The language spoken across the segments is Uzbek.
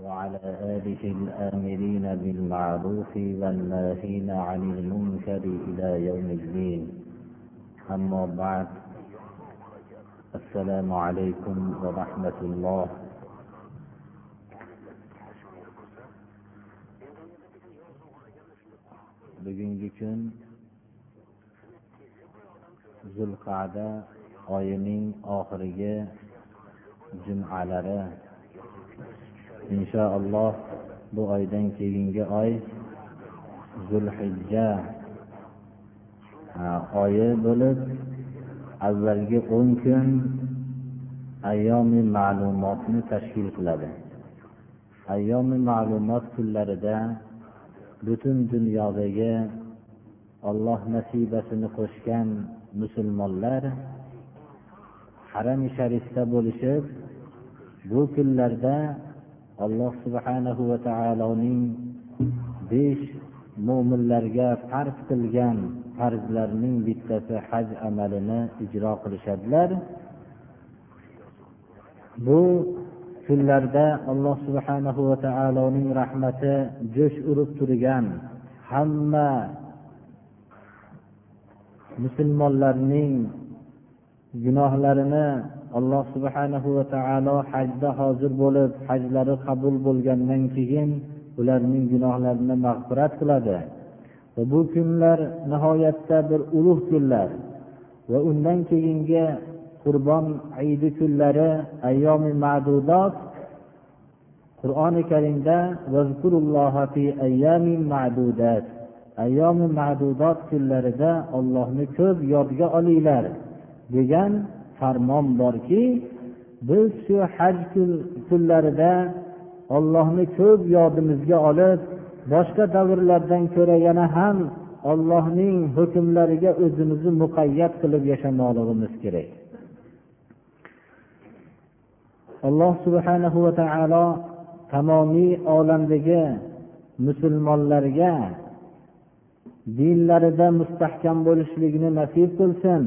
وعلى آله الآمرين بالمعروف والناهين عن المنكر إلى يوم الدين. أما بعد السلام عليكم ورحمة الله. Bugungi kun zulqada oyining oxirgi jumalari inshaalloh bu oydan keyingi oy zulhijja. Oyi bo'lib avvalgi o'n kun ayyomi ma'lumotni tashkil qiladi. Ayyomi ma'lumot kunlarida butun dunyodagi olloh nasibasini qo'shgan musulmonlar harami sharifda bo'lishib bu kunlarda alloh subhanahu va taoloning besh mo'minlarga farz qilgan farzlarning bittasi haj amalini ijro qilishadilar. Bu kunlarda alloh subhanahu va taoloning rahmati jo'sh urib turgan hamma musulmonlarning gunohlarini alloh subhanahu va taolo hajda hozir bo'lib hajlari qabul bo'lgandan keyin ularning gunohlarini mag'firat qiladi. Va bu kunlar nihoyatda bir ulug' kunlar. Va undan keyingi qurbon hayiti kunlari ayyomi ma'dudot qur'oni karimda ayyomi ma'dudot kunlarida ollohni ko'p yodga olinglar degan farmon borki biz shu haj kunlarida ollohni ko'p yodimizga olib boshqa davrlardan ko'ra yana ham ollohning hukmlariga o'zimizni muqayyat qilib yashamoqligimiz kerak. Alloh subhanahu va taolo tamomiy olamdagi musulmonlarga dinlarida mustahkam bo'lishlikni nasib qilsin.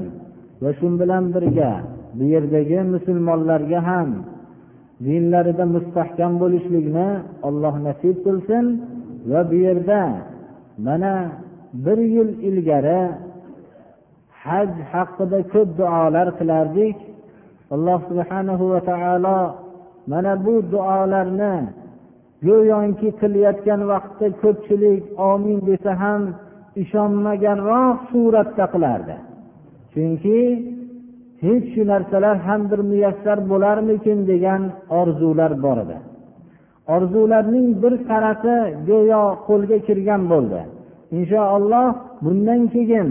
Va shu bilan birga bu yerdagi musulmonlarga ham dinlarida mustahkam bo'lishlikni alloh nasib qilsin va bu yerda mana bir yil ilgari haj haqida ko'p duolar qilardik. Alloh subhanahu va taolo mana bu duolarni go'yoki qilayotgan vaqtda ko'pchilik omin desa ham ishonmaganroq suratda qilardi. Chunki hech shu narsalar ham bir muyassar bo'larmikin degan orzular bor edi. Orzularning bir qarasi go'yo qo'lga kirgan bo'ldi. Inshaalloh bundan keyin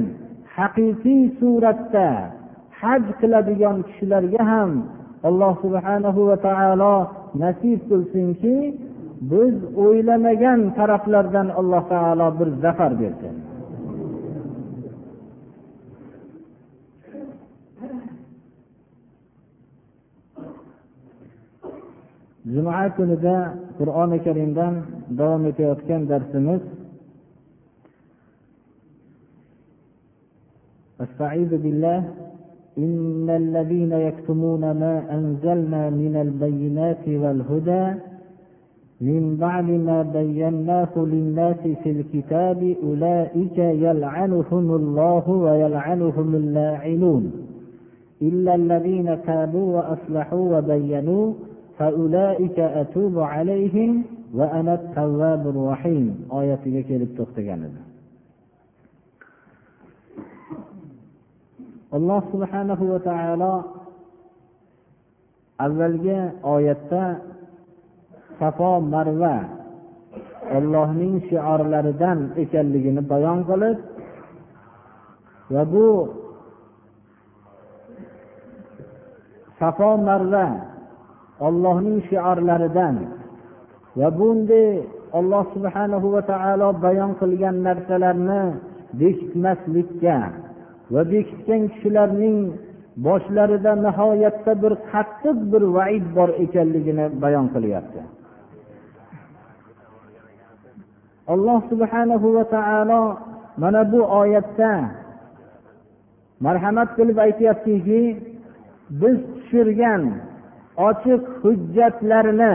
haqiqiy suratda haj qiladigan kishilarga ham alloh subhanahu va taolo nasib qilsinki biz o'ylamagan taraflardan alloh taolo bir zafar bersin. Juma kunida qur'oni karimdan davom etayotgan darsimiz استعيذ بالله إن الذين يكتمون ما أنزلنا من البينات والهدى من بعد ما بيناه للناس في الكتاب أولئك يلعنهم الله ويلعنهم اللاعنون إلا الذين تابوا وأصلحوا وبينوا oyatiga kelib to'xtagan edi. Alloh subhana va taolo avvalgi oyatda safo marva ollohning shiorlaridan ekanligini bayon qilib va bu safo marva ollohning shiorlaridan. Va bunday alloh subhanahu va taolo bayon qilgan narsalarni bekitmaslikka va bekitgan kishilarning boshlarida nihoyatda bir qattiq bir vaid bor ekanligini bayon qilyapti. Alloh subhanahu va taolo mana bu oyatda marhamat qilib aytyaptiki biz tushirgan ochiq hujjatlarni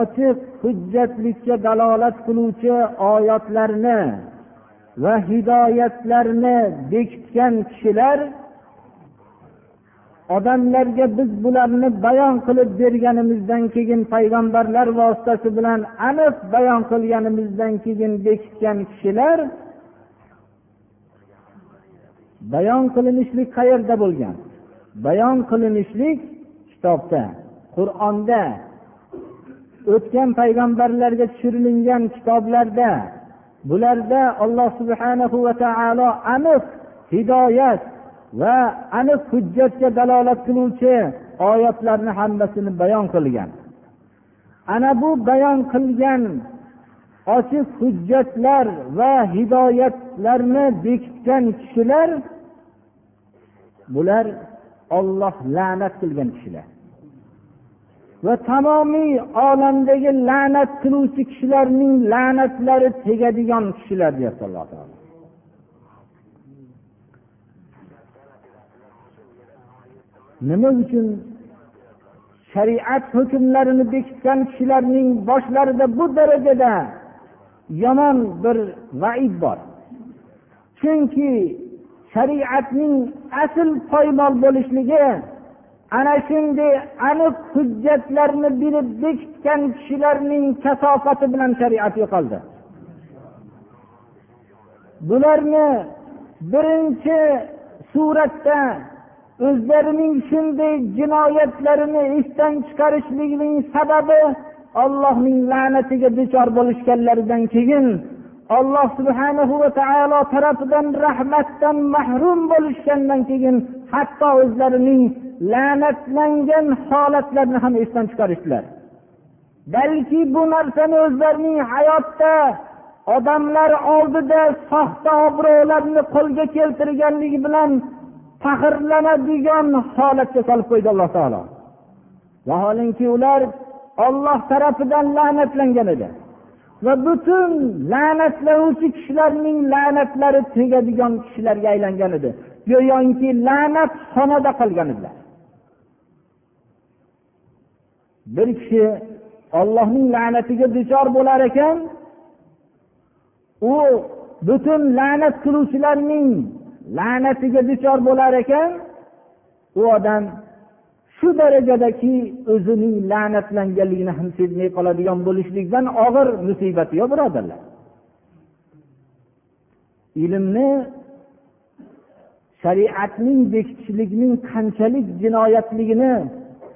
ochiq hujjatlikka dalolat qiluvchi oyatlarni va hidoyatlarni bekitgan kishilar odamlarga biz bularni bayon qilib berganimizdan keyin payg'ambarlar vositasi bilan aniq bayon qilganimizdan keyin bekitgan kishilar bayon qilinishlik qayerda bo'lgan? Bayon qilinishlik kitobda qur'onda o'tgan payg'ambarlarga tushirilgan kitoblarda bularda alloh subhanahu va taolo aniq hidoyat va aniq hujjatga dalolat qiluvchi oyatlarni hammasini bayon qilgan. Ana bu bayon qilgan ochiq hujjatlar va hidoyatlarni bekitgan kishilar bular olloh la'nat qilgan kishilar. Va tamomiy olamdagi la'nat qiluvchi kishilarning la'natlari tegadigan kishilar deyapti alloh taolo. Nima uchun shariat hukmlarini bekitgan kishilarning boshlarida bu darajada yomon bir vaid bor? Chunki shariatning asl poymol bo'lishligi ana shunday aniq hujjatlarni bilib bekitgan kishilarning kasofati bilan shariat yo'qoldi. Bularni birinchi suratda o'zlarining shunday jinoyatlarini esdan chiqarishligining sababi ollohning la'natiga duchor bo'lishganlaridan keyin alloh subhanahu va taolo tarafidan rahmatdan mahrum bo'lishgandan keyin hatto o'zlarining la'natlangan holatlarni ham esdan chiqarishdilar. Balki bu narsani o'zlarining hayotda odamlar oldida soxta obro'larni qo'lga keltirganligi bilan faxrlanadigan holatga solib qo'ydi alloh taolo. Vaholanki ular olloh tarafidan la'natlangan edi va butun la'natlanuvchi kishilarning la'natlari tegadigan kishilarga aylangan edi. Go'yoki la'nat xonada qolgan edilar. Bir kishi ollohning la'natiga duchor bo'lar ekan u butun la'nat qiluvchilarning la'natiga duchor bo'lar ekan u odam shu darajadaki o'zining la'natlanganligini ham sezmay qoladigan bo'lishlikdan og'ir musibati yo'q birodarlar. Ilmni shariatning bekitishlikning qanchalik jinoyatligini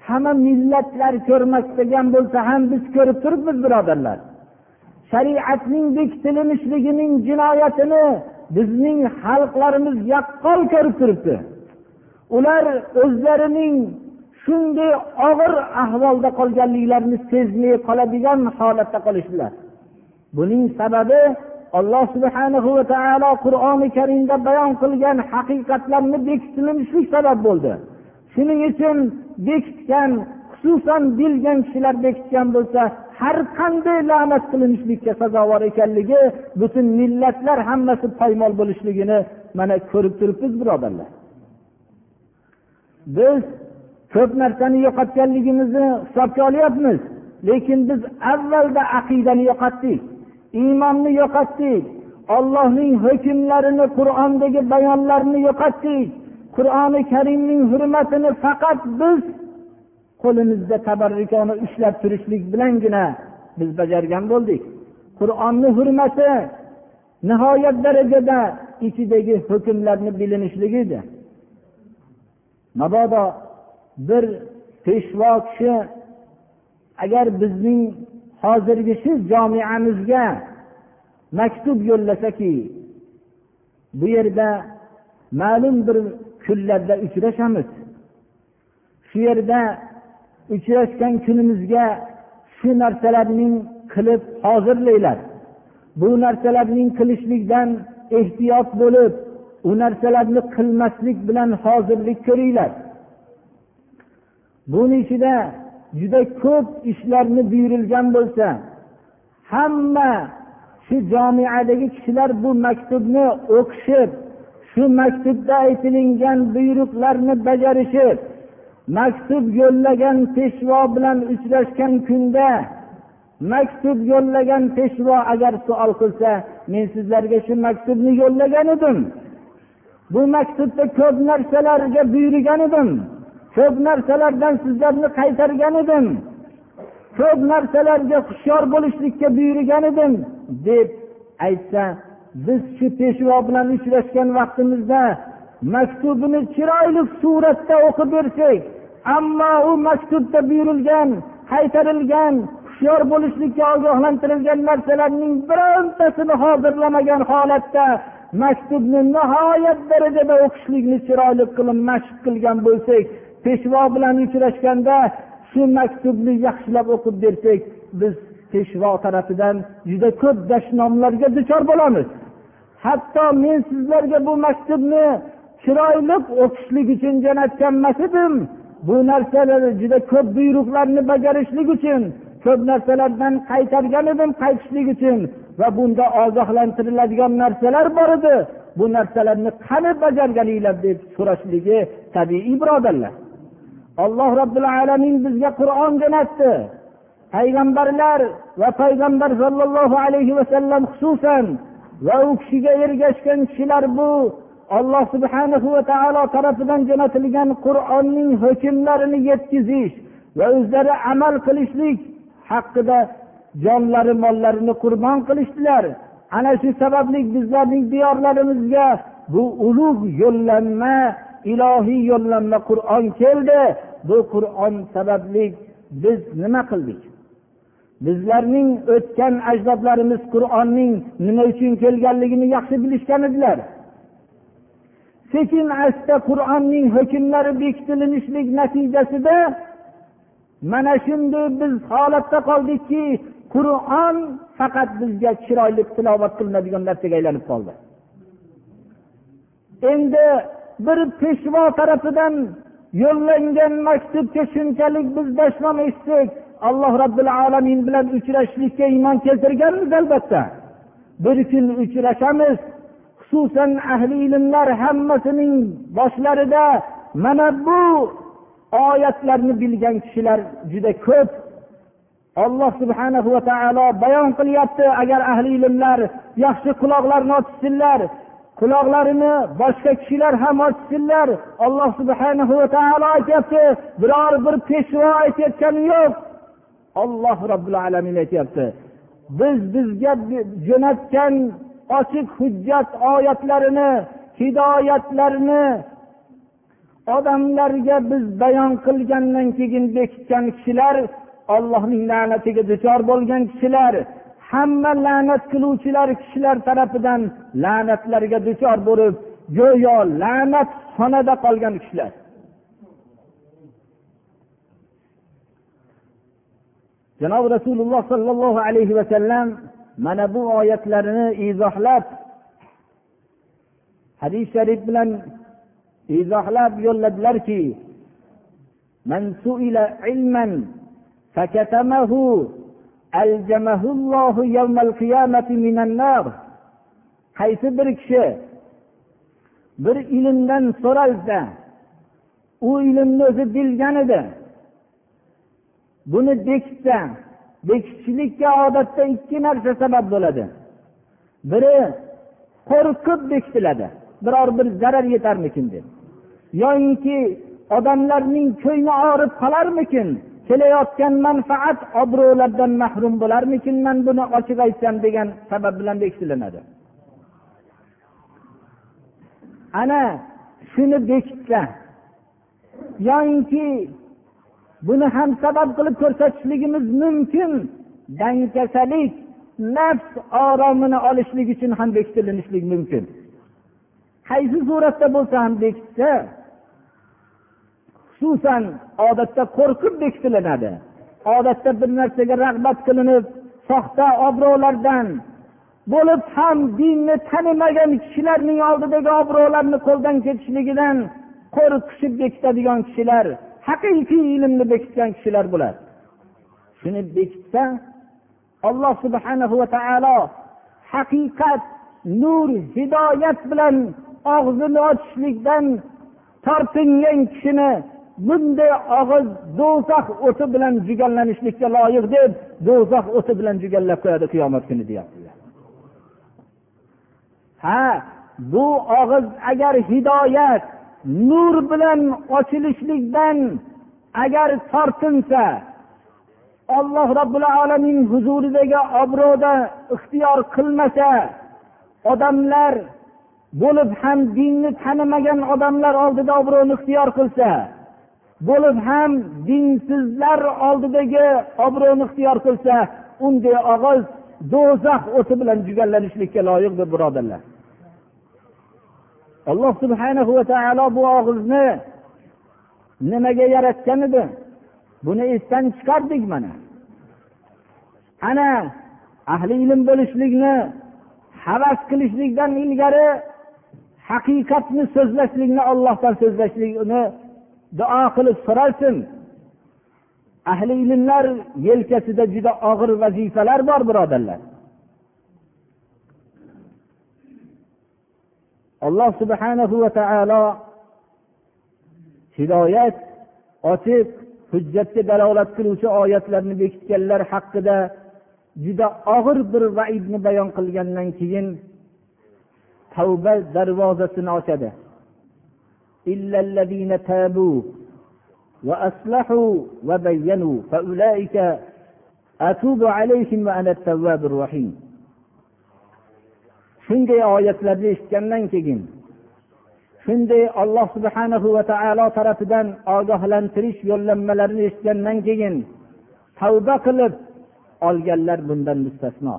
hamma millatlar ko'rmastagan bo'lsa ham biz ko'rib turibmiz birodarlar. Shariatning bekitilmishligining jinoyatini bizning xalqlarimiz yaqqol ko'rib turibdi. Ular o'zlarining shunday og'ir ahvolda qolganliklarini sezmay qoladigan holatda qolishdilar. Buning sababi alloh subhanahu va taolo qur'oni karimda bayon qilgan haqiqatlarni bekitilinishlik sabab bo'ldi. Shuning uchun bekitgan xususan bilgan kishilar bekitgan bo'lsa har qanday la'nat qilinishlikka sazovor ekanligi butun millatlar hammasi poymol bo'lishligini mana ko'rib turibmiz birodarlar. Biz ko'p narsani yo'qotganligimizni hisobga olyapmiz lekin biz avvalda aqidani yo'qotdik iymonni yo'qotdik ollohning hukmlarini qur'ondagi bayonlarini yo'qotdik. Qur'oni karimning hurmatini faqat biz qo'limizda tabarrukona ushlab turishlik bilangina biz bajargan bo'ldik. Qur'onni hurmati nihoyat darajada ichidagi hukmlarni bilinishligi edi. Mabodo bir peshvo kishi agar bizning hozirgi shu jomiamizga maktub yo'llasaki bu yerda ma'lum bir kunlarda uchrashamiz. Shu yerda uchrashgan kunimizga shu narsalarning qilib hozirlanglar bu narsalarning qilishlikdan ehtiyot bo'lib u narsalarni qilmaslik bilan hozirlik ko'ringlar. Buni ichida juda ko'p ishlarni buyurilgan bo'lsa hamma shu jomiadagi kishilar bu maktubni o'qishib shu maktubda aytilingan buyruqlarni bajarishib maktub yo'llagan peshvo bilan uchrashgan kunda maktub yo'llagan peshvo agar savol qilsa men sizlarga shu maktubni yo'llagan edim. Bu maktubda ko'p narsalarga buyurgan edim. Ko'p narsalardan sizlarni qaytargan edim. Ko'p narsalarga hushyor bo'lishlikka buyurgan edim deb aytsa biz shu peshvo bilan uchrashgan vaqtimizda maktubini chiroyli suratda o'qib bersak ammo u maktubda buyurilgan qaytarilgan hushyor bo'lishlikka ogohlantirilgan narsalarning birontasini hozirlamagan holatda maktubni nihoyat darajada o'qishlikni chiroyli qilib mashq qilgan bo'lsak peshvo bilan uchrashganda shu maktubni yaxshilab o'qib bersak biz peshvo tarafidan juda ko'p dashnomlarga duchor bo'lamiz. Hatto men sizlarga bu maktubni chiroyli o'qishlik uchun jo'natgan emas edim bu narsalar juda ko'p buyruqlarni bajarishlik uchun ko'p narsalardan qaytargan edim qaytishlik uchun va bunda ogohlantiriladigan narsalar bor edi. Bu narsalarni qani bajarganinglar deb so'rashligi tabiiy birodarlar. Alloh robbil alamin bizga qur'on jo'natdi. Payg'ambarlar va payg'ambar sollallohu alayhi vasallam xususan va u kishiga ergashgan kishilar bu alloh subhanahu va taolo tarafidan jo'natilgan qur'onning hukmlarini yetkazish va o'zlari amal qilishlik haqida jonlari mollarini qurbon qilishdilar. Ana shu sababli bizlarning diyorlarimizga bu ulug' yo'llanma ilohiy yo'llanma qur'on keldi. Bu qur'on sababli biz nima qildik? Bizlarning o'tgan ajdodlarimiz qur'onning nima uchun kelganligini yaxshi bilishgan edilar. Sekin asta qur'onning hukmlari bekitilinishlik natijasida mana shunday biz holatda qoldikki qur'on faqat bizga chiroyli tilovat qilinadigan narsaga aylanib qoldi. Endi bir peshvo tarafidan yo'llangan maktubga shunchalik biz dashnom etsak alloh robbil alamin bilan uchrashishlikka iymon keltirganmiz albatta. Bir kun uchrashamiz. Xususan ahli ilmlar hammasining boshlarida mana bu oyatlarni bilgan kishilar juda ko'p. Alloh subhanahu va taolo bayon qilyapti agar ahli ilmlar yaxshi quloqlarni ochsinlar quloqlarini boshqa kishilar ham ochsinlar. Alloh subhanahu va taolo aytyapti biror bir peshvo aytayotgani yo'q. Olloh robbil alamin aytyapti. Biz bizga jo'natgan ochiq hujjat oyatlarini hidoyatlarni odamlarga biz bayon qilgandan keyin bekitgan kishilar ollohning la'natiga duchor bo'lgan kishilar hamma la'nat qiluvchilar kishilar tarafidan la'natlarga duchor bo'lib go'yo la'nat xonada qolgan kishilar. janobi rasululloh sollallohu alayhi vasallam mana bu oyatlarini izohlab hadis sharif bilan izohlab yo'lladilarki من سئل علما فكتمه ألجمه الله يوم القيامة من النار qaysi bir kishi bir ilmdan so'ralsa u ilmni o'zi bilgan edi Buni bekitsa bekitishlikka odatda ikki narsa sabab bo'ladi. Biri qo'rqib bekitiladi. Biror bir zarar yetarmikin deb. Yoyinki odamlarning ko'ngli og'rib qolarmikin? Kelayotgan manfaat obro'lardan mahrum bo'larmikin man buni ochiq aytsam degan sabab bilan bekitilinadi ana shuni bekitsa. Yoyinki buni ham sabab qilib ko'rsatishligimiz mumkin. Dangkasalik nafs oromini olishlik uchun ham bekitilinishlik mumkin. Qaysi suratda bo'lsa ham bekitsa xususan odatda qo'rqib bekitilinadi. Odatda bir narsaga rag'bat qilinib soxta obro'lardan bo'lib ham dinni tanimagan kishilarning oldidagi obro'larni qo'ldan ketishligidan qo'rqishib bekitadigan kishilar haqiqiy ilmni bekitgan kishilar bo'ladi shuni bekitsa alloh subhanahu va taolo haqiqat nur hidoyat bilan og'zini ochishlikdan tortingan kishini bunday og'iz do'zax o'ti bilan jugallanishlikka loyiq deb do'zax o'ti bilan jugallab qo'yadi qiyomat kuni deyaptilar. Ha bu og'iz agar hidoyat nur bilan ochilishlikdan agar tortinsa alloh robbil alamin huzuridagi obro'da ixtiyor qilmasa odamlar bo'lib ham dinni tanimagan odamlar oldida obro'ni ixtiyor qilsa bo'lib ham dinsizlar oldidagi obro'ni ixtiyor qilsa unday og'iz do'zax o'ti bilan jugallanishlikka loyiqdir birodarlar. Alloh subhanahu va taolo bu og'izni nimaga yaratgan edi buni esdan chiqardik mana. Ana ahli ilm bo'lishlikni havas qilishlikdan ilgari haqiqatni so'zlashlikni ollohdan so'zlashlikni duo qilib so'ralsin. Ahli ilmlar yelkasida juda og'ir vazifalar bor birodarlar. alloh subhanahu va taolo hidoyat ochiq hujjatga dalolat qiluvchi oyatlarni bekitganlar haqida juda og'ir bir vaidni bayon qilgandan keyin tavba darvozasini ochadi وأصلحوا وبينوا فأولئك أتوب عليهم وأنا التواب الرحيم shunday oyatlarni eshitgandan keyin shunday alloh subhanahu va taolo tarafidan ogohlantirish yo'llanmalarini eshitgandan keyin tavba qilib olganlar bundan mustasno.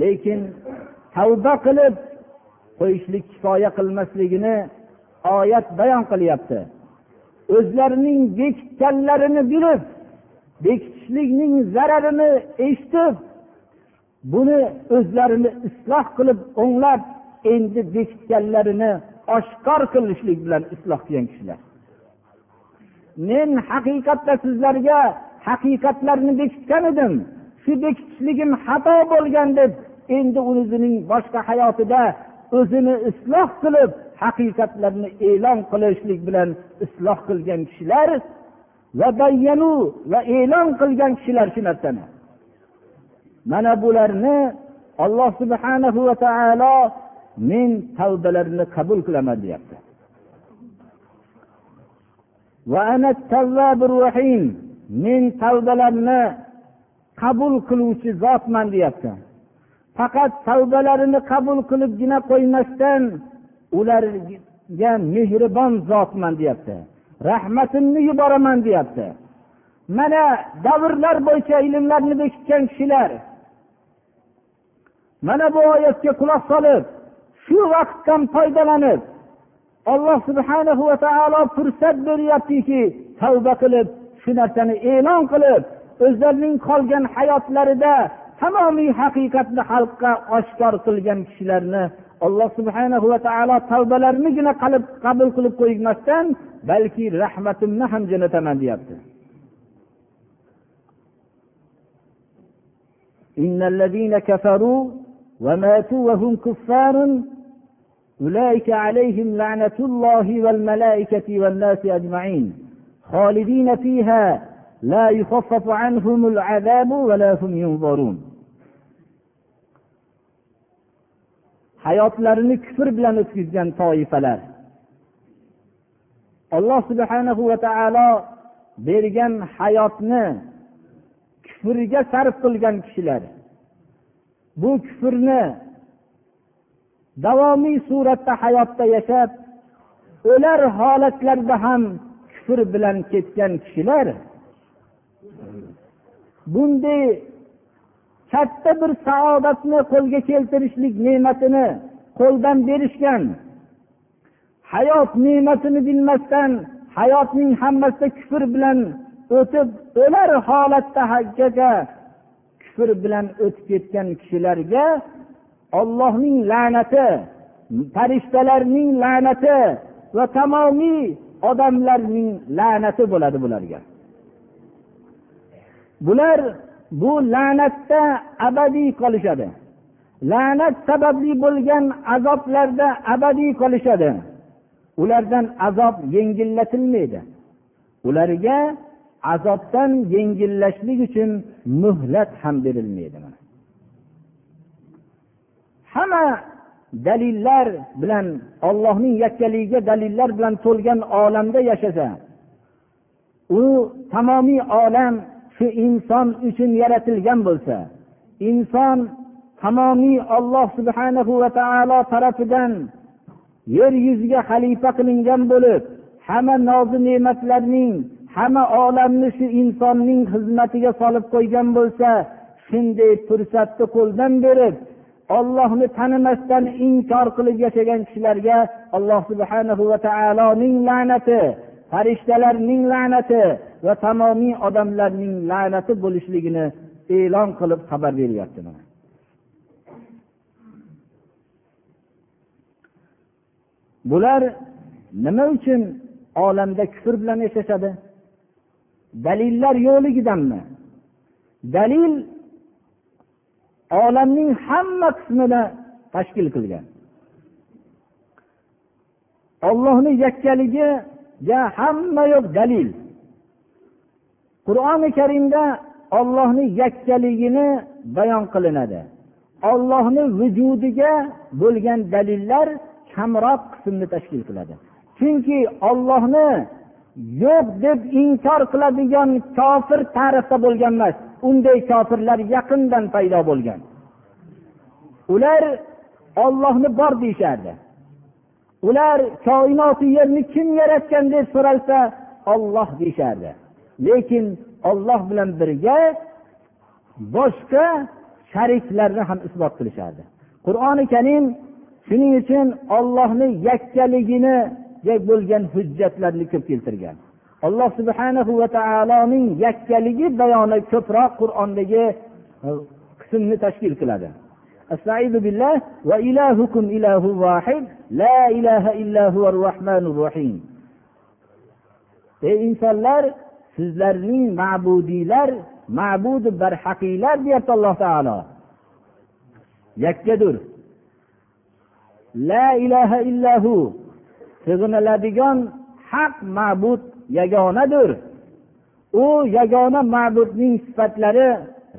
Lekin tavba qilib qo'yishlik kifoya qilmasligini oyat bayon qilyapti. O'zlarining bekitganlarini bilib bekitishlikning zararini eshitib buni o'zlarini isloh qilib o'nglab endi bekitganlarini oshkor qilishlik bilan isloh qilgan kishilar. Men haqiqatda sizlarga haqiqatlarni bekitgan edim. Shu bekitishligim xato bo'lgan deb endi o'zining boshqa hayotida o'zini isloh qilib haqiqatlarni e'lon qilishlik bilan isloh qilgan kishilar va bayyanu va e'lon qilgan kishilar shu narsani. Mana bularni alloh subhanahu va taolo men tavbalarini qabul qilaman deyapti. Men tavbalarni qabul qiluvchi zotman deyapti. Faqat tavbalarini qabul qilibgina qo'ymasdan ularga mehribon zotman deyapti. Rahmatimni yuboraman deyapti. Mana davrlar bo'yicha ilmlarni bekitgan kishilar mana bu oyatga quloq solib shu vaqtdan foydalanib alloh subhanahu va taolo fursat beryaptiki tavba qilib shu narsani e'lon qilib o'zlarining qolgan hayotlarida tamomiy haqiqatni xalqqa oshkor qilgan kishilarni alloh subhanahu va taolo tavbalarinigina qabul qilib qo'ymasdan balki rahmatimni ham jo'nataman deyapti إن الذين كفروا وماتوا وهم كفار أولئك عليهم لعنة الله والملائكة والناس أجمعين خالدين فيها لا يخفف عنهم العذاب ولا هم ينظرون hayotlarini kufr bilan o'tkazgan toifalar alloh subhanahu va taolo bergan hayotni kufrga sarf qilgan kishilar bu kufrni davomiy suratda hayotda yashab o'lar holatlarda ham kufr bilan ketgan kishilar bunday katta bir saodatni qo'lga keltirishlik ne'matini qo'ldan berishgan hayot ne'matini bilmasdan hayotning hammasida kufr bilan o'tib o'lar holatda kufr bilan o'tib ketgan kishilarga ollohning la'nati farishtalarning la'nati va tamomiy odamlarning la'nati bo'ladi bularga. Bular bu la'natda abadiy qolishadi. La'nat sababli bo'lgan azoblarda abadiy qolishadi. Ulardan azob yengillatilmaydi. Ularga azobdan yengillashlik uchun muhlat ham berilmaydi hamma dalillar bilan ollohning yakkaligiga dalillar bilan to'lgan olamda yashasa u tamomiy olam shu inson uchun yaratilgan bo'lsa inson tamomiy olloh subhanahu va taolo tarafidan yer yuziga xalifa qilingan bo'lib hamma nozi ne'matlarning hamma olamni shu insonning xizmatiga solib qo'ygan bo'lsa shunday fursatni qo'ldan berib ollohni tanimasdan inkor qilib yashagan kishilarga alloh subhanahu va taoloning la'nati farishtalarning la'nati va tamomiy odamlarning la'nati bo'lishligini e'lon qilib xabar beryapti bular nima uchun olamda kufr bilan yashashadi? Dalillar yo'qligidanmi dalil olamning hamma qismini tashkil qilgan. Ollohni yakkaligiga hamma yo'q dalil. Qur'oni karimda ollohni yakkaligini bayon qilinadi. Ollohni vujudiga bo'lgan dalillar kamroq qismni tashkil qiladi. Chunki ollohni yo'q deb inkor qiladigan kofir tarixda bo'lgan emas unday kofirlar yaqindan paydo bo'lgan. Ular ollohni bor deyishardi. Ular koinoti yerni kim yaratgan deb so'ralsa olloh deyishardi. Lekin olloh bilan birga boshqa shariklarni ham isbot qilishardi. Qur'oni karim shuning uchun ollohni yakkaligini bo'lgan hujjatlarni ko'p keltirgan alloh subhanahu va taoloning yakkaligi bayoni ko'proq qur'ondagi e, qismni tashkil qiladi استعيذ بالله وإلهكم إله واحد لا إله إلا هو الرحمن الرحيم ey insonlar sizlarning ma'budiylar ma'budi barhaqiylar deyapti alloh taolo yakkadur la ilaha illahu sig'iniladigan haq ma'bud yagonadir. U yagona ma'budning sifatlari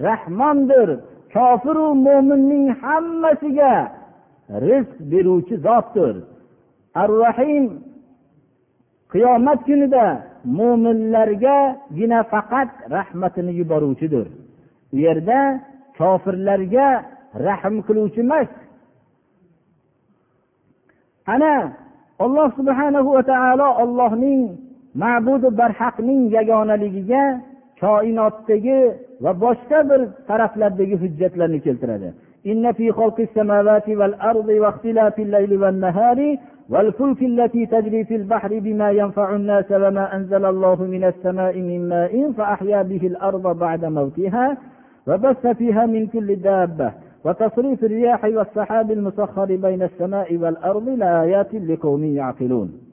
rahmondir. Kofiru mo'minning hammasiga rizq beruvchi zotdir. Ar rahim qiyomat kunida mo'minlargagina faqat rahmatini yuboruvchidir. U yerda kofirlarga rahm qiluvchi emas. Ana alloh subhanahu va taolo ollohning ma'budi barhaqning yagonaligiga koinotdagi va boshqa bir taraflardagi hujjatlarni keltiradi إن في خلق السماوات والأرض واختلاف الليل والنهار والفلك التي تجري في البحر بما ينفع الناس وما أنزل الله من السماء من ماء فأحيا به الأرض بعد موتها وبث فيها من كل دابة. وتصريف الرياح والسحاب المسخر بين السماء والأرض لآيات لقوم يعقلون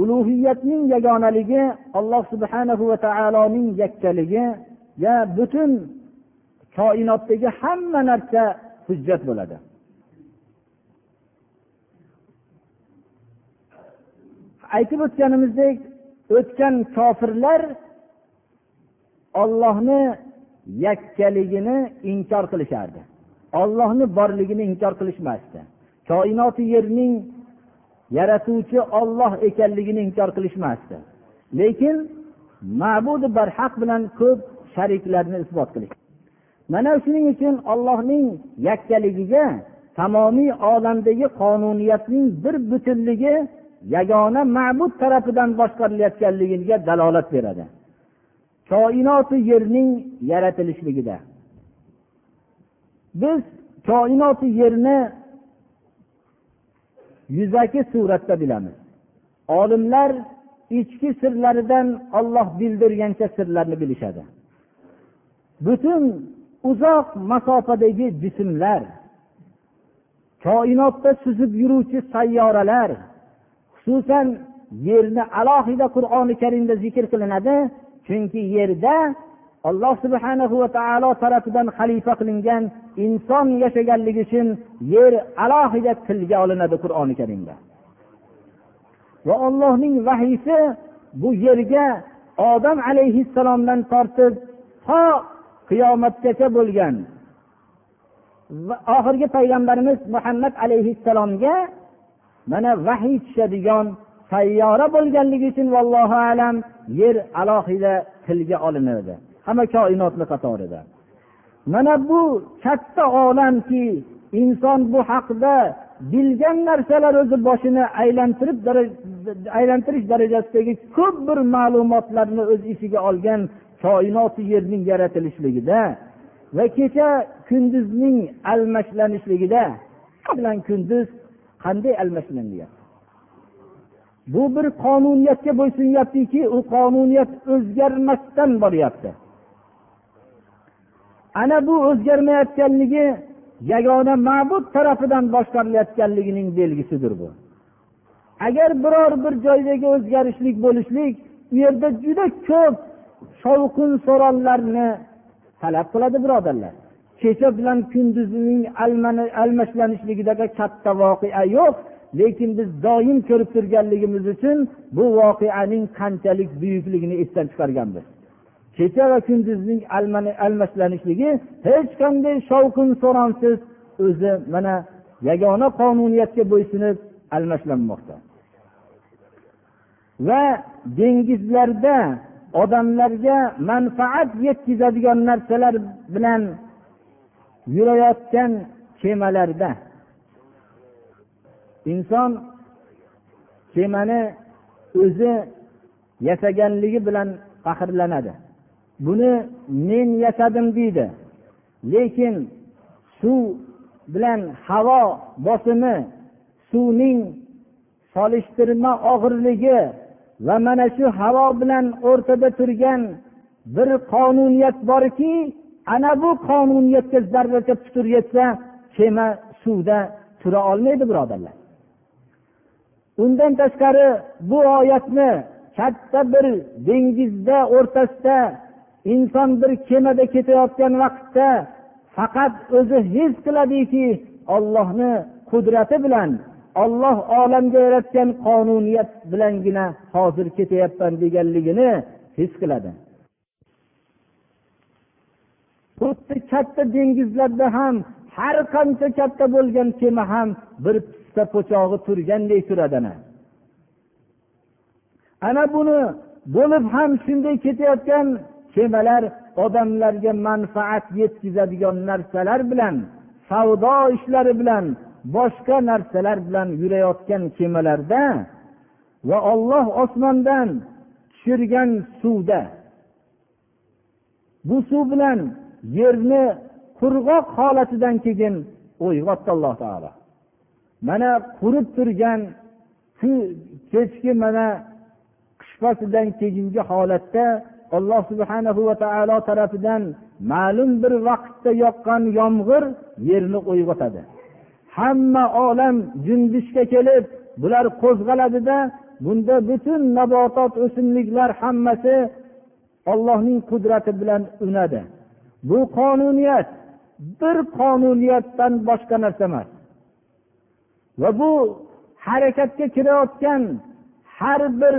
ulug'iyatning yagonaligi alloh subhanahu va taoloning yakkaligiga butun koinotdagi hamma narsa hujjat bo'ladi aytib o'tganimizdek o'tgan kofirlar ollohni yakkaligini inkor qilishardi. Ollohni borligini inkor qilishmasdi. Koinoti yerning yaratuvchi olloh ekanligini inkor qilishmasdi. Lekin ma'budi barhaq bilan ko'p shariklarni isbot qilish. Mana shuning uchun ollohning yakkaligiga tamomiy olamdagi qonuniyatning bir butunligi yagona ma'bud tarafidan boshqarilayotganligiga dalolat beradi. Koinoti yerning yaratilishligida. Biz koinoti yerni yuzaki suratda bilamiz. Olimlar ichki sirlaridan olloh bildirgancha sirlarni bilishadi. Butun uzoq masofadagi jismlar koinotda suzib yuruvchi sayyoralar xususan yerni alohida qur'oni karimda zikr qilinadi chunki yerda alloh subhanahu va taolo tarafidan xalifa qilingan inson yashaganligi uchun yer alohida tilga olinadi qur'oni karimda. Va ollohning vahiysi bu yerga odam alayhissalomdan tortib to qiyomatgacha bo'lgan va oxirgi payg'ambarimiz muhammad alayhissalomga mana vahiy tushadigan sayyora bo'lganligi uchun vallohu alam yer alohida tilga olinadi. Hamma koinotni qatorida. Mana bu katta olamki inson bu haqda bilgan narsalar o'zi boshini aylantirib aylantirish darajasidagi ko'p bir ma'lumotlarni o'z ichiga olgan koinoti yerning yaratilishligida va kecha kunduzning almashlanishligida. Bilan kunduz qanday almashlanyapti bu bir qonuniyatga bo'ysunyaptiki u qonuniyat o'zgarmasdan boryapti. Ana bu o'zgarmayotganligi yagona ma'bud tarafidan boshqarilayotganligining belgisidir bu. Agar biror bir joydagi o'zgarishlik bo'lishlik u yerda juda ko'p shovqin so'ronlarni talab qiladi birodarlar. Kecha bilan kunduzning almashlanishligidagi katta voqea yo'q. Lekin biz doim ko'rib turganligimiz uchun bu voqeaning qanchalik buyukligini esdan chiqarganmiz. Kecha va kunduzning almashlanishligi hech qanday shovqin so'ronsiz o'zi mana yagona qonuniyatga bo'ysunib almashlanmoqda. Va dengizlarda odamlarga manfaat yetkazadigan narsalar bilan yurayotgan kemalarda inson kemani o'zi yasaganligi bilan faxrlanadi. Buni men yasadim deydi. Lekin suv bilan havo bosimi suvning solishtirma og'irligi va mana shu havo bilan o'rtada turgan bir qonuniyat borki ana bu qonuniyatga zarracha putur yetsa kema suvda tura olmaydi birodarlar. Undan tashqari bu oyatni katta bir dengizda o'rtasida inson bir kemada ketayotgan vaqtda faqat o'zi his qiladiki ollohni qudrati bilan olloh olamga yaratgan qonuniyat bilangina hozir ketyapman deganligini his qiladi. Xuddi katta dengizlarda ham har qancha katta bo'lgan kema ham bir pista po'chog'i turganday turadi ana ana buni bo'lib ham shunday ketayotgan kemalar odamlarga manfaat yetkazadigan narsalar bilan savdo ishlari bilan boshqa narsalar bilan yurayotgan kemalarda va olloh osmondan tushirgan suvda. Bu suv bilan yerni qurg'oq holatidan keyin uyg'otdi alloh taolo. Mana qurib turgan kechki mana qish faslidan keyingi holatda alloh subhanahu va taolo tarafidan ma'lum bir vaqtda yoqqan yomg'ir yerni uyg'otadi hamma olam junbishga kelib bular qo'zg'aladida bunda butun nabotot o'simliklar hammasi ollohning qudrati bilan unadi. Bu qonuniyat bir qonuniyatdan boshqa narsa emas. Va bu harakatga kirayotgan har bir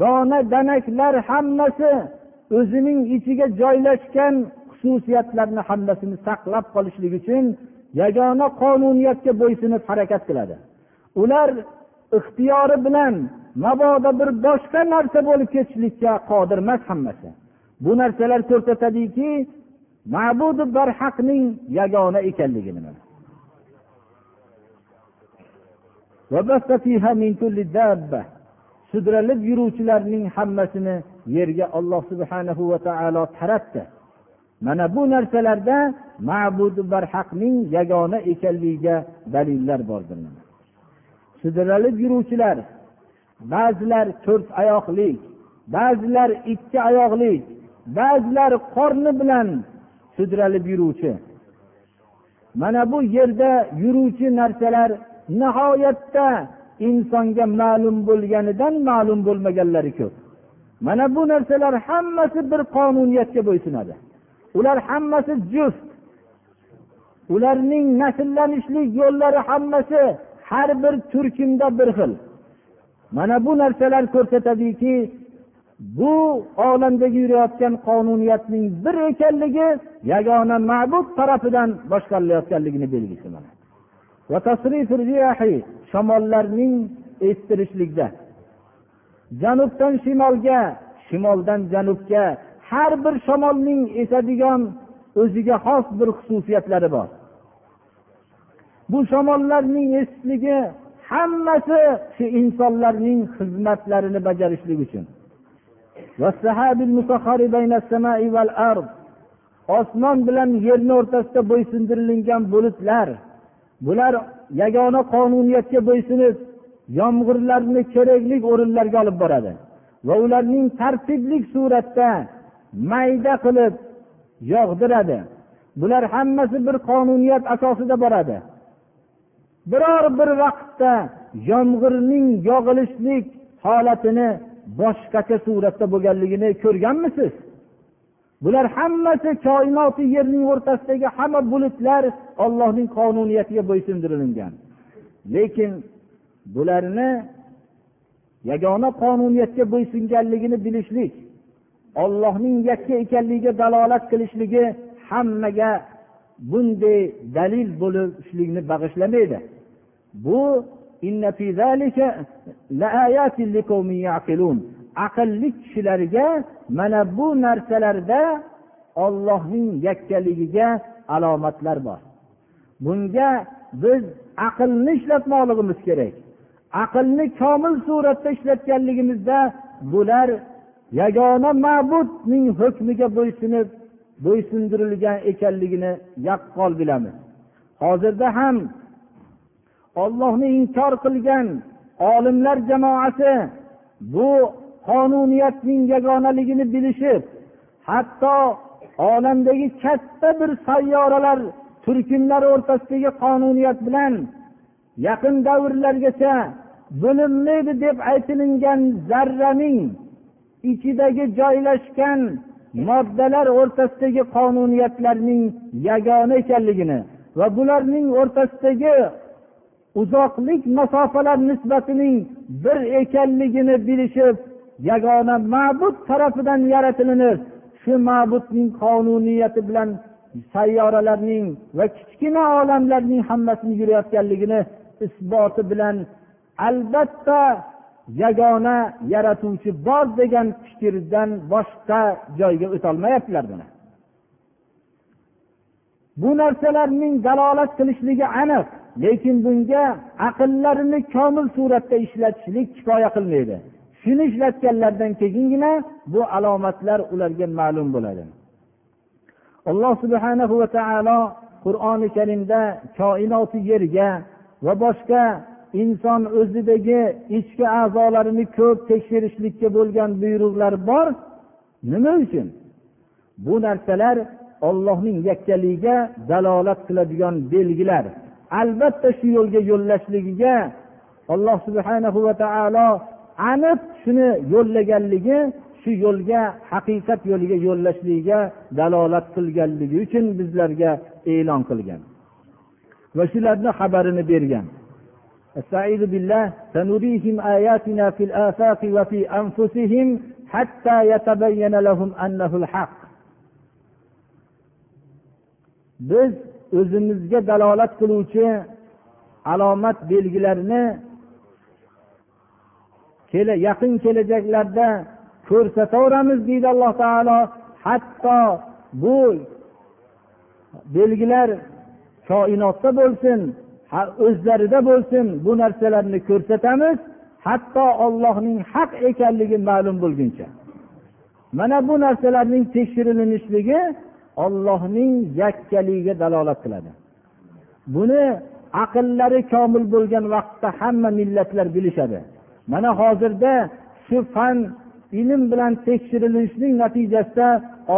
dona danaklar hammasi o'zining ichiga joylashgan xususiyatlarni hammasini saqlab qolishlik uchun yagona qonuniyatga bo'ysunib harakat qiladi. Ular ixtiyori bilan mabodo bir boshqa narsa bo'lib ketishlikka qodir emas hammasi. Bu narsalar ko'rsatadiki ma'budi barhaqning yagona ekanligini sudralib yuruvchilarning hammasini yerga olloh subhanahu va taolo taratdi. Mana bu narsalarda ma'budi barhaqning yagona ekanligiga dalillar bordir sudralib yuruvchilar ba'zilar to'rt oyoqli ba'zilar ikki oyoqli ba'zilar qorni bilan sudralib yuruvchi. Mana bu yerda yuruvchi narsalar nihoyatda insonga ma'lum bo'lganidan ma'lum bo'lmaganlari ko'p. Mana bu narsalar hammasi bir qonuniyatga bo'ysunadi. Ular hammasi juft ularning nasllanishlik yo'llari hammasi har bir turkumda bir xil. Mana bu narsalar ko'rsatadiki bu olamdagi yurayotgan qonuniyatning bir ekanligi yagona ma'bud tarafidan boshqarilayotganligini belgisi shamollarning estirishlikda. Janubdan shimolga shimoldan janubga har bir shamolning esadigan o'ziga xos bir xususiyatlari bor. Bu shamollarning esishligi hammasi shu insonlarning xizmatlarini bajarishlik uchun. Osmon bilan yerni o'rtasida bo'ysundirilgan bulutlar bular yagona qonuniyatga bo'ysunib yomg'irlarni kerakli o'rinlarga olib boradi. Va ularning tartibli suratda mayda qilib yog'diradi. Bular hammasi bir qonuniyat asosida boradi. Biror bir vaqtda yomg'irning yog'ilishlik holatini boshqacha suratda bo'lganligini ko'rganmisiz? Bular hammasi koinoti yerning o'rtasidagi hamma bulutlar ollohning qonuniyatiga bo'ysundirilgan. Lekin bularni yagona qonuniyatga bo'ysunganligini bilishlik ollohning yakka ekanligiga dalolat qilishligi hammaga bunday dalil bo'lishlikni bag'ishlamaydi. Bu aqlli kishilarga mana bu narsalarda ollohning yakkaligiga alomatlar bor. Bunga biz aqlni ishlatmoqligimiz kerak. Aqlni komil suratda ishlatganligimizda bular yagona ma'budning hukmiga bo'ysunib bo'ysundirilgan ekanligini yaqqol bilamiz. Hozirda ham ollohni inkor qilgan olimlar jamoasi bu qonuniyatning yagonaligini bilishib hatto olamdagi katta bir sayyoralar turkumlar o'rtasidagi qonuniyat bilan yaqin davrlargacha bo'linmaydi deb aytilingan zarraning ichidagi joylashgan moddalar o'rtasidagi qonuniyatlarning yagona ekanligini va bularning o'rtasidagi uzoqlik masofalar nisbatining bir ekanligini bilishib yagona ma'bud tarafidan yaratilinib shu ma'budning qonuniyati bilan sayyoralarning va kichkina olamlarning hammasini yurayotganligini isboti bilan albatta yagona yaratuvchi bor degan fikrdan boshqa joyga o'tolmayaptilar buni. Bu narsalarning dalolat qilishligi aniq lekin bunga aqllarini komil suratda ishlatishlik kifoya qilmaydi. Shuni ishlatganlaridan keyingina bu alomatlar ularga ma'lum bo'ladi. Alloh subhanahu va taolo qur'oni karimda koinoti yerga va boshqa inson o'zidagi ichki a'zolarini ko'p tekshirishlikka bo'lgan buyruqlar bor. Nima uchun? Bu narsalar ollohning yakkaligiga dalolat qiladigan belgilar. Albatta shu yo'lga yo'llashligiga alloh subhanahu va taolo aniq shuni yo'llaganligi shu yo'lga haqiqat yo'liga yo'llashligiga dalolat qilganligi uchun bizlarga e'lon qilgan va shularni xabarini bergan استعيذ بالله سنريهم آياتنا في الآفاق وفي أنفسهم حتى يتبين لهم أنه الحق biz o'zimizga dalolat qiluvchi alomat belgilarni yaqin kelajaklarda ko'rsataveramiz deydi alloh taolo. Hatto bu belgilar koinotda bo'lsin o'zlarida bo'lsin bu narsalarni ko'rsatamiz. Hatto ollohning haq ekanligi ma'lum bo'lguncha. Mana bu narsalarning tekshirilishligi ollohning yakkaligiga dalolat qiladi. Buni aqllari komil bo'lgan vaqtda hamma millatlar bilishadi. Mana hozirda shu fan ilm bilan tekshirilishining natijasida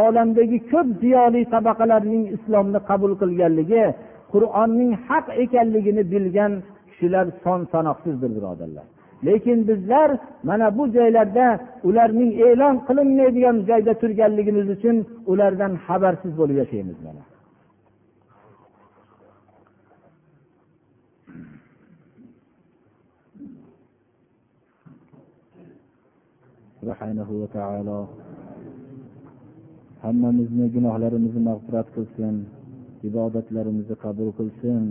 olamdagi ko'p ziyoli tabaqalarning islomni qabul qilganligi qur'onning haq ekanligini bilgan kishilar son sanoqsizdir birodarlar. Lekin bizlar mana bu joylarda ularning e'lon qilinmaydigan joyda turganligimiz uchun ulardan xabarsiz bo'lib yashaymiz mana. Subhanahu va taolo hammamizni gunohlarimizni mag'firat qilsin ibodatlarimizni qabul qilsin.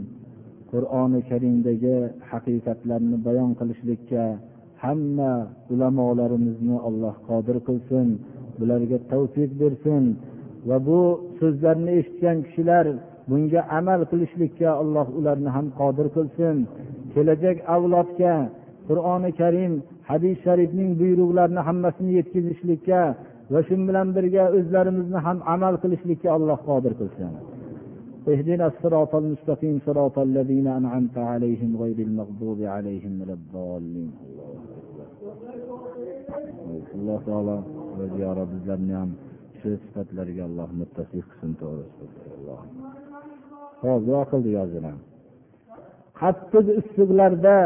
Qur'oni karimdagi haqiqatlarni bayon qilishlikka hamma ulamolarimizni alloh qodir qilsin bularga tavfiq bersin va bu so'zlarni eshitgan kishilar bunga amal qilishlikka alloh ularni ham qodir qilsin. Kelajak avlodga qur'oni karim hadis sharifning buyruqlarini hammasini yetkazishlikka va shu bilan birga o'zlarimizni ham amal qilishlikka alloh qodir qilsin اهدنا الصراط المستقيم صراط الذين أنعمت عليهم غير المغضوب عليهم ولا الضالين alloh taolo o'zi yo rob bizlarni ham shu sifatlarga alloh muttafiq qilsin hop duo qildik hozir qattiq issiqlarda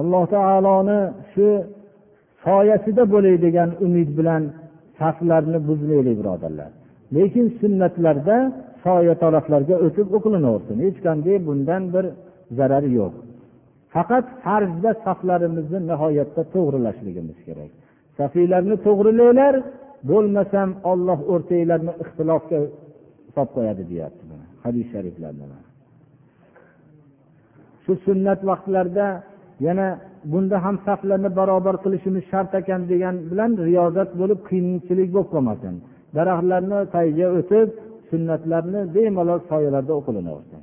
alloh taoloni shu soyasida bo'lay degan umid bilan saflarni buzmaylik birodarlar. Lekin sunnatlarda soya taraflarga o'tib o'qilinaversin hech qanday bundan bir zarari yo'q. Faqat farzda saflarimizni nihoyatda to'g'rilashligimiz kerak. Safiylarni to'g'rilanglar bo'lmasam olloh o'rtanglarni ixtilofga solib qo'yadi deyapti hadis shariflarda shu sunnat vaqtlarida yana bunda ham saflarni barobar qilishimiz shart ekan degan bilan riyozat bo'lib qiyinchilik bo'lib qolmasin daraxtlarni tagiga o'tib sunnatlarni bemalol soyalarda o'qilinaversin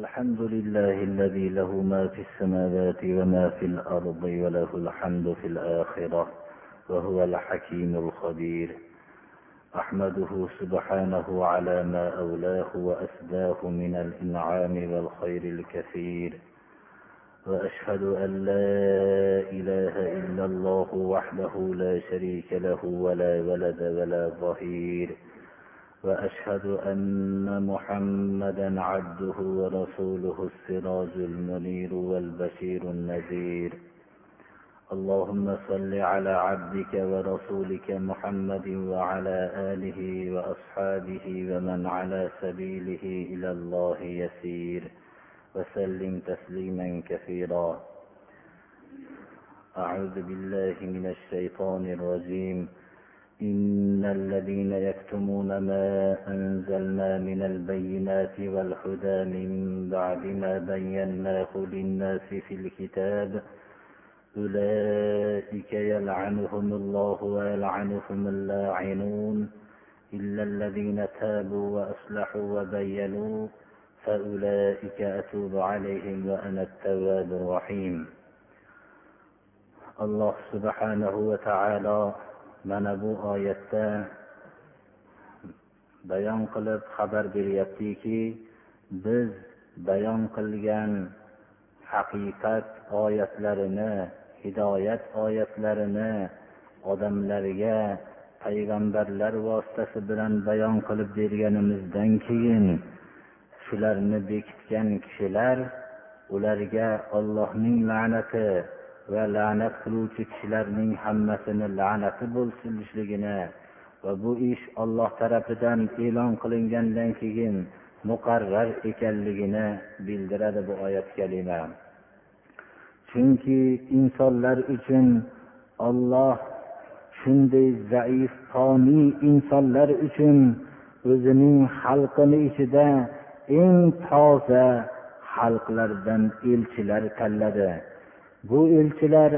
الحمد لله الذي له ما في السماوات وما في الأرض وله الحمد في الآخرة وهو الحكيم الخبير. أحمده سبحانه على ما أولاه وأسداه من الإنعام والخير الكثير. وأشهد أن لا إله إلا الله وحده لا شريك له ولا ولد ولا ظهير. وأشهد أن محمدا عبده ورسوله السراج المنير والبشير النذير. اللهم صل على عبدك ورسولك محمد وعلى آله وأصحابه ومن على سبيله إلى الله يسير. وسلم تسليما كثيرا. أعوذ بالله من الشيطان الرجيم. إن الذين يكتمون ما أنزلنا من البينات والهدى من بعد ما بيناه للناس في الكتاب أولئك يلعنهم الله ويلعنهم اللاعنون إلا الذين تابوا وأصلحوا وبينوا فأولئك أتوب عليهم وأنا التواب الرحيم. الله سبحانه وتعالى mana bu oyatda bayon qilib xabar beryaptiki biz bayon qilgan haqiqat oyatlarini hidoyat oyatlarini odamlarga payg'ambarlar vositasi bilan bayon qilib berganimizdan keyin shularni bekitgan kishilar ularga ollohning la'nati va la'nat qiluvchi kishilarning hammasini la'nati bo'lsinligini va bu ish olloh tarafidan e'lon qilingandan keyin muqarrar ekanligini bildiradi bu oyat kalima. Chunki insonlar uchun olloh shunday zaif toniy insonlar uchun o'zining xalqini ichida eng toza xalqlardan elchilar tanladi. Bu elchilar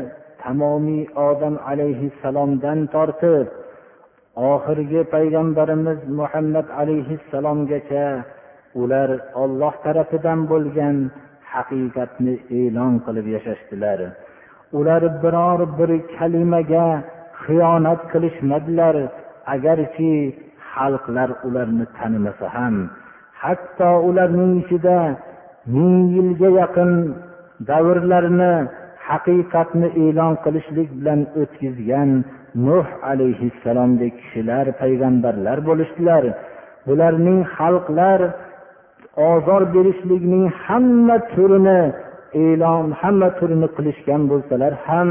tamomiy odam alayhissalomdan tortib oxirgi payg'ambarimiz muhammad alayhissalomgacha ular olloh tarafidan bo'lgan haqiqatni e'lon qilib yashashdilar. Ular biror bir kalimaga xiyonat qilishmadilar agarki xalqlar ularni tanimasa ham. Hatto ularning ichida ming yilga yaqin davrlarni haqiqatni e'lon qilishlik bilan o'tkazgan nuh alayhissalomdek kishilar payg'ambarlar bo'lishdilar. Bularning xalqlar ozor berishlikning hamma turini e'lon hamma turini qilishgan bo'lsalar ham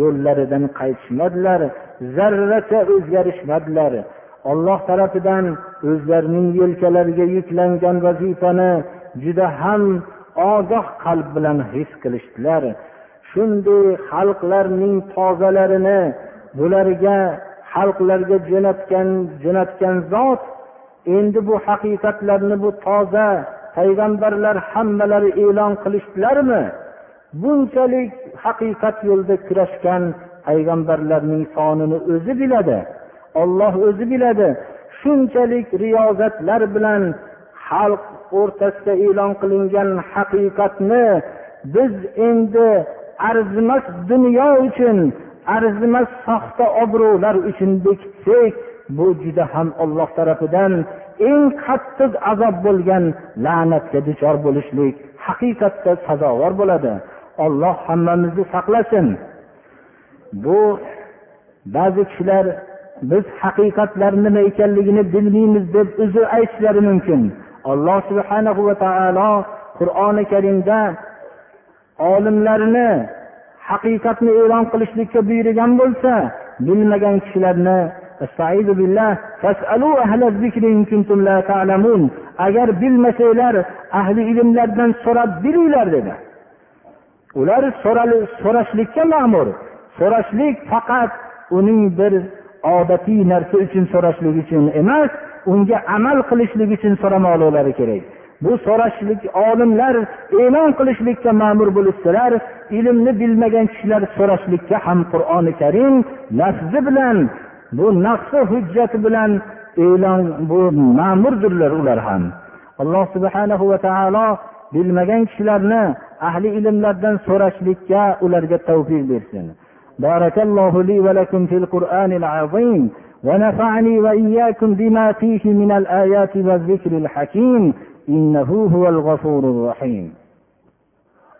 yo'llaridan qaytishmadilar zarracha o'zgarishmadilar. Olloh tarafidan o'zlarining yelkalariga yuklangan vazifani juda ham ogoh qalb bilan his qilishdilar. Shunday xalqlarning tozalarini bularga xalqlarga jo'natgan jo'natgan zot endi bu haqiqatlarni bu toza payg'ambarlar hammalari e'lon qilishdilarmi? Bunchalik haqiqat yo'lida kurashgan payg'ambarlarning sonini o'zi biladi olloh o'zi biladi. Shunchalik riyozatlar bilan xalq o'rtasida e'lon qilingan haqiqatni biz endi arzimas dunyo uchun arzimas soxta obro'lar uchun bekitsak bu juda ham olloh tarafidan eng qattiq azob bo'lgan la'natga duchor bo'lishlik haqiqatda sazovor bo'ladi. Olloh hammamizni saqlasin. Bu ba'zi kishilar biz haqiqatlar nima ekanligini bilmaymiz deb uzr aytishlari mumkin. Alloh subhanahu va taolo qur'oni karimda olimlarni haqiqatni e'lon qilishlikka buyurgan bo'lsa bilmagan kishilarni agar bilmasanglar ahli ilmlardan so'rab bilinglar dedi. Ular so'rashlikka ma'mur. So'rashlik faqat uning bir odatiy narsa uchun so'rashlik uchun emas unga amal qilishlik uchun so'ramoqliklari kerak. Bu so'rashlik olimlar e'lon qilishlikka ma'mur bo'lishsalar ilmni bilmagan kishilar so'rashlikka ham qur'oni karim lafzi bilan bu naqsi hujjati bilan e'lon bu ma'murdirlar ular ham alloh subhanahu va taolo bilmagan kishilarni ahli ilmlardan so'rashlikka ularga tavfiq bersin بارك الله لي ولكم في القرآن العظيم ونفعني وإياكم بما فيه من الآيات والذكر الحكيم إنه هو الغفور الرحيم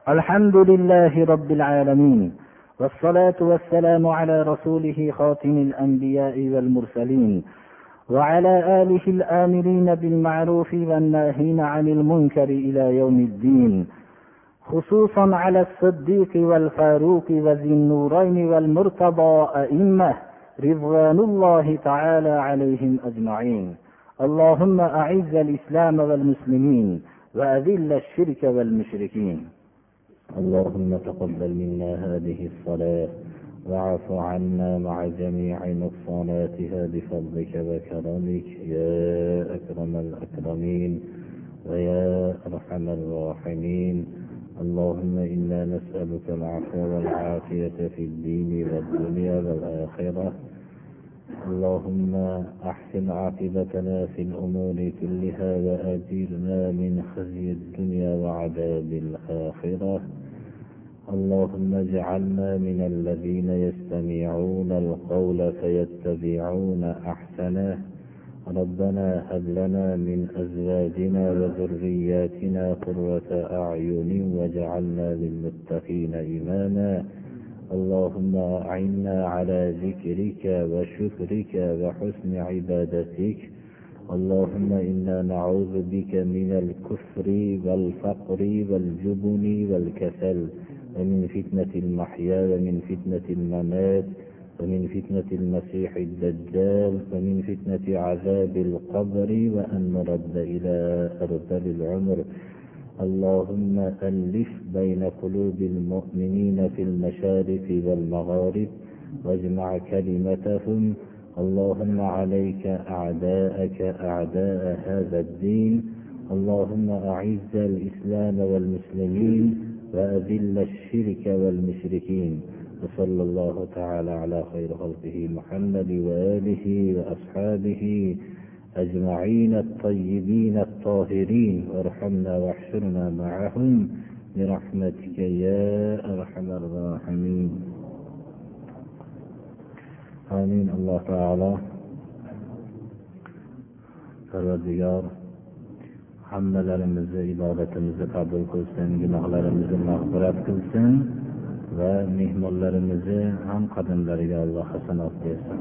الحمد لله رب العالمين والصلاة والسلام على رسوله خاتم الأنبياء والمرسلين وعلى آله الآمرين بالمعروف والناهين عن المنكر إلى يوم الدين خصوصا على الصديق والفاروق وذي النورين والمرتضى أئمة رضوان الله تعالى عليهم أجمعين. اللهم أعز الإسلام والمسلمين وأذل الشرك والمشركين. اللهم تقبل منا هذه الصلاة واعف عنا مع جميع نقصاناتها بفضلك وكرمك يا أكرم الأكرمين ويا أرحم الراحمين. اللهم إنا نسألك العفو والعافية في الدين والدنيا والآخرة. اللهم أحسن عاقبتنا في الأمور كلها وأجرنا من خزي الدنيا وعذاب الآخرة. اللهم اجعلنا من الذين يستمعون القول فيتبعون أحسنه. ربنا هب لنا من أزواجنا وذرياتنا قرة أعين واجعلنا للمتقين إماما. اللهم أعنا على ذكرك وشكرك وحسن عبادتك. اللهم إنا نعوذ بك من الكفر والفقر والجبن والكسل. ومن فتنة المحيا ومن فتنة الممات ومن فتنة المسيح الدجال ومن فتنة عذاب القبر وأن نرد إلى أرذل العمر. اللهم ألف بين قلوب المؤمنين في المشارق والمغارب واجمع كلمتهم. اللهم عليك أعداءك أعداء هذا الدين. اللهم أعز الإسلام والمسلمين. وأذل الشرك والمشركين وصلى الله تعالى على خير خلقه محمد وآله وأصحابه أجمعين الطيبين الطاهرين. وارحمنا واحشرنا معهم برحمتك يا أرحم الراحمين. آمين. الله تعالى. Parvardigor hammalarimizni ibodatimizni qabul qilsin gunohlarimizni mag'firat qilsin va mehmonlarimizni ham qadamlariga alloh hasanot bersin.